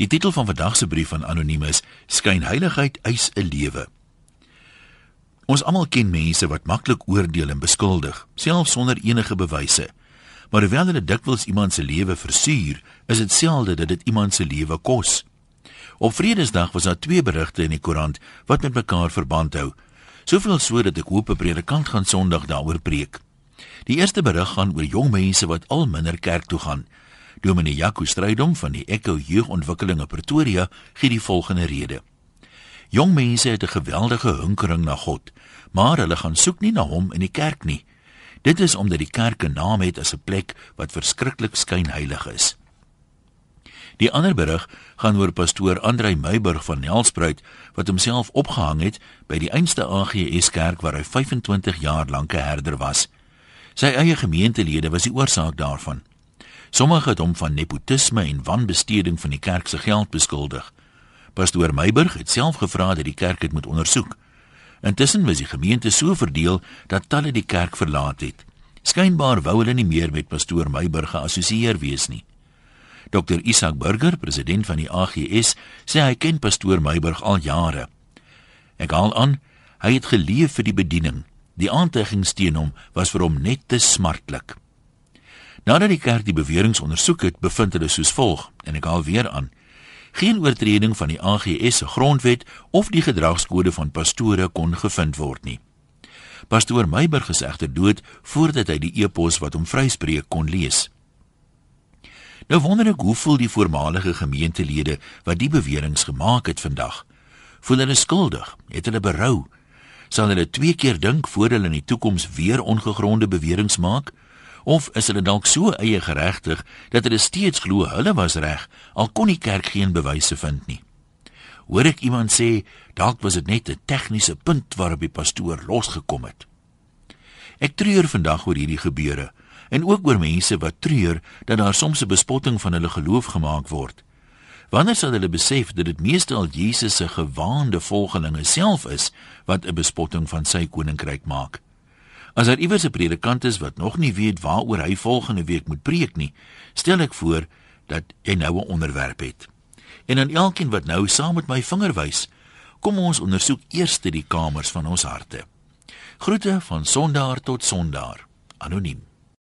Die titel van vandag se brief van anoniem is Skynheiligheid eis 'n lewe. Ons almal ken mense wat maklik oordeel en beskuldig, selfs sonder enige bewyse. Maar hoewel hulle dikwels iemand se lewe versuur, is dit selde dat dit iemand se lewe kos. Op Vredesdag was daar twee berigte in die koerant wat met mekaar verband hou. Soveel so dat ek hoop 'n predikant gaan Sondag daaroor preek. Die eerste berig gaan oor jong mense wat al minder kerk toe gaan. Dominee Jaco Strydom van die Echo Jeugontwikkeling in Pretoria gee die volgende rede: Jong mense het 'n geweldige hunkering na God, maar hulle gaan soek nie na hom in die kerk nie. Dit is omdat die kerk 'n naam het as 'n plek wat verskriklik skynheilig is. Die ander berig gaan oor pastoor Andrei Meiburg van Nelspruit wat homself opgehang het by die einste AGS kerk waar hy 25 jaar lank 'n herder was. Sy eie gemeentelede was die oorsaak daarvan. Sommige het hom van nepotisme en wanbesteding van die kerk se geld beskuldig. Pastoor Meiburg het self gevra dat die kerk dit moet ondersoek. Intussen was die gemeente so verdeel dat talle die kerk verlaat het. Skynbaar wou hulle nie meer met pastoor Meiburg geassosieer wees nie. Dr Isak Burger, president van die AGS, sê hy ken pastoor Meiburg al jare. Ek haal aan, hy het geleef vir die bediening. Die aantuigings teen hom was vir hom net te smartlik. Nadat die kerk die beweringe ondersoek het, bevind hulle soos volg en ek haal weer aan: Geen oortreding van die AGS se grondwet of die gedragskode van pastore kon gevind word nie. Pastoor Meiberg is egter dood voordat hy die epos wat hom vryspreek kon lees. Nou wonder ek hoe voel die voormalige gemeentelede wat die beweringe gemaak het vandag? Voel hulle skuldig? Het hulle berou? Sal hulle twee keer dink voor hulle in die toekoms weer ongegronde beweringe maak? Of is hulle dalk so eie geregtig dat hulle steeds glo hulle was reg al kon die kerk geen bewyse vind nie? Hoor ek iemand sê dalk was dit net 'n tegniese punt waarop die pastoor losgekom het. Ek treur vandag oor hierdie gebeure en ook oor mense wat treur dat daar soms 'n bespotting van hulle geloof gemaak word. Wanneer sal hulle besef dat dit meestal Jesus se gewaande volgelinge self is wat 'n bespotting van sy koninkryk maak? As daar iewers 'n predikant is wat nog nie weet waaroor hy volgende week moet preek nie, stel ek voor dat jy nou 'n onderwerp het. En aan elkeen wat nou saam met my vinger wys, kom ons ondersoek eers die kamers van ons harte. Groete van Sondaar tot Sondaar. Anoniem.